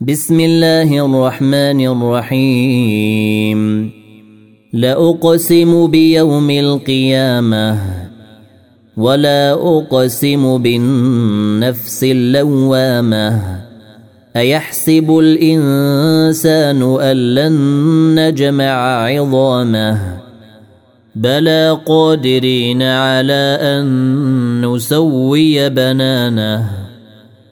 بسم الله الرحمن الرحيم. لأقسم بيوم القيامة ولا أقسم بالنفس اللوامة. أيحسب الإنسان أن لن نجمع عظامه؟ بلى قادرين على أن نسوي بنانه.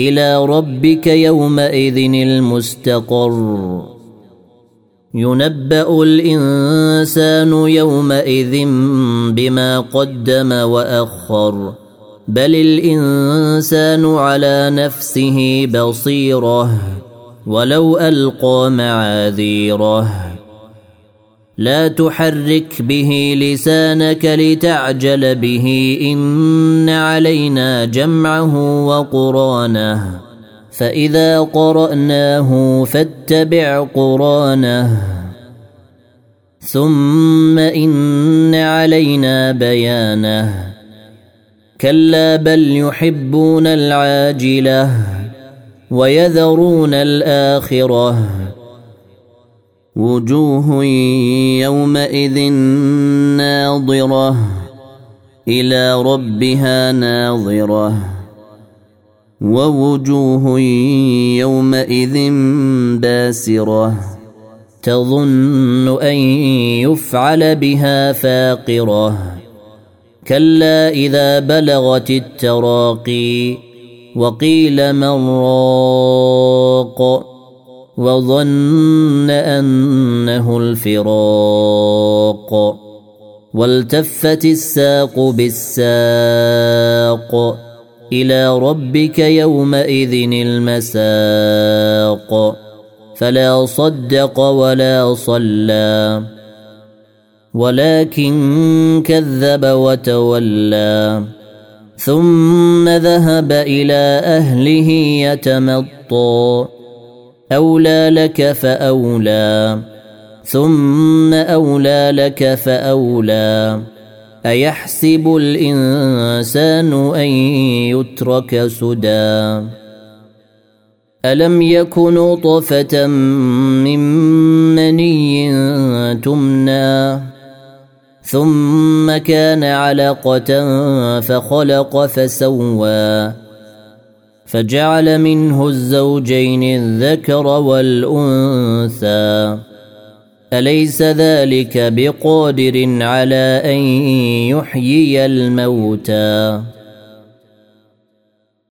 إلى ربك يومئذ المستقر. ينبأ الإنسان يومئذ بما قدم وأخر بل الإنسان على نفسه بصيرة ولو ألقى معاذيره. لا تحرك به لسانك لتعجل به. إن علينا جمعه وقرانه. فإذا قرأناه فاتبع قرانه. ثم إن علينا بيانه. كلا بل يحبون العاجلة ويذرون الآخرة. وجوه يومئذ ناظرة إلى ربها ناظرة ووجوه يومئذ باسرة تظن أن يفعل بها فاقرة كلا إذا بلغت التراقي وقيل من راق وظن أنه الفراق والتفت الساق بالساق إلى ربك يومئذ المساق فلا صدق ولا صلى ولكن كذب وتولى ثم ذهب إلى أهله يتمطى أولى لك فأولى ثم أولى لك فأولى. أيحسب الإنسان أن يترك سدى؟ ألم يكن نطفة من مني تمنى ثم كان علقة فخلق فسوى. فجعل منه الزوجين الذكر والأنثى. أليس ذلك بقادر على أن يحيي الموتى؟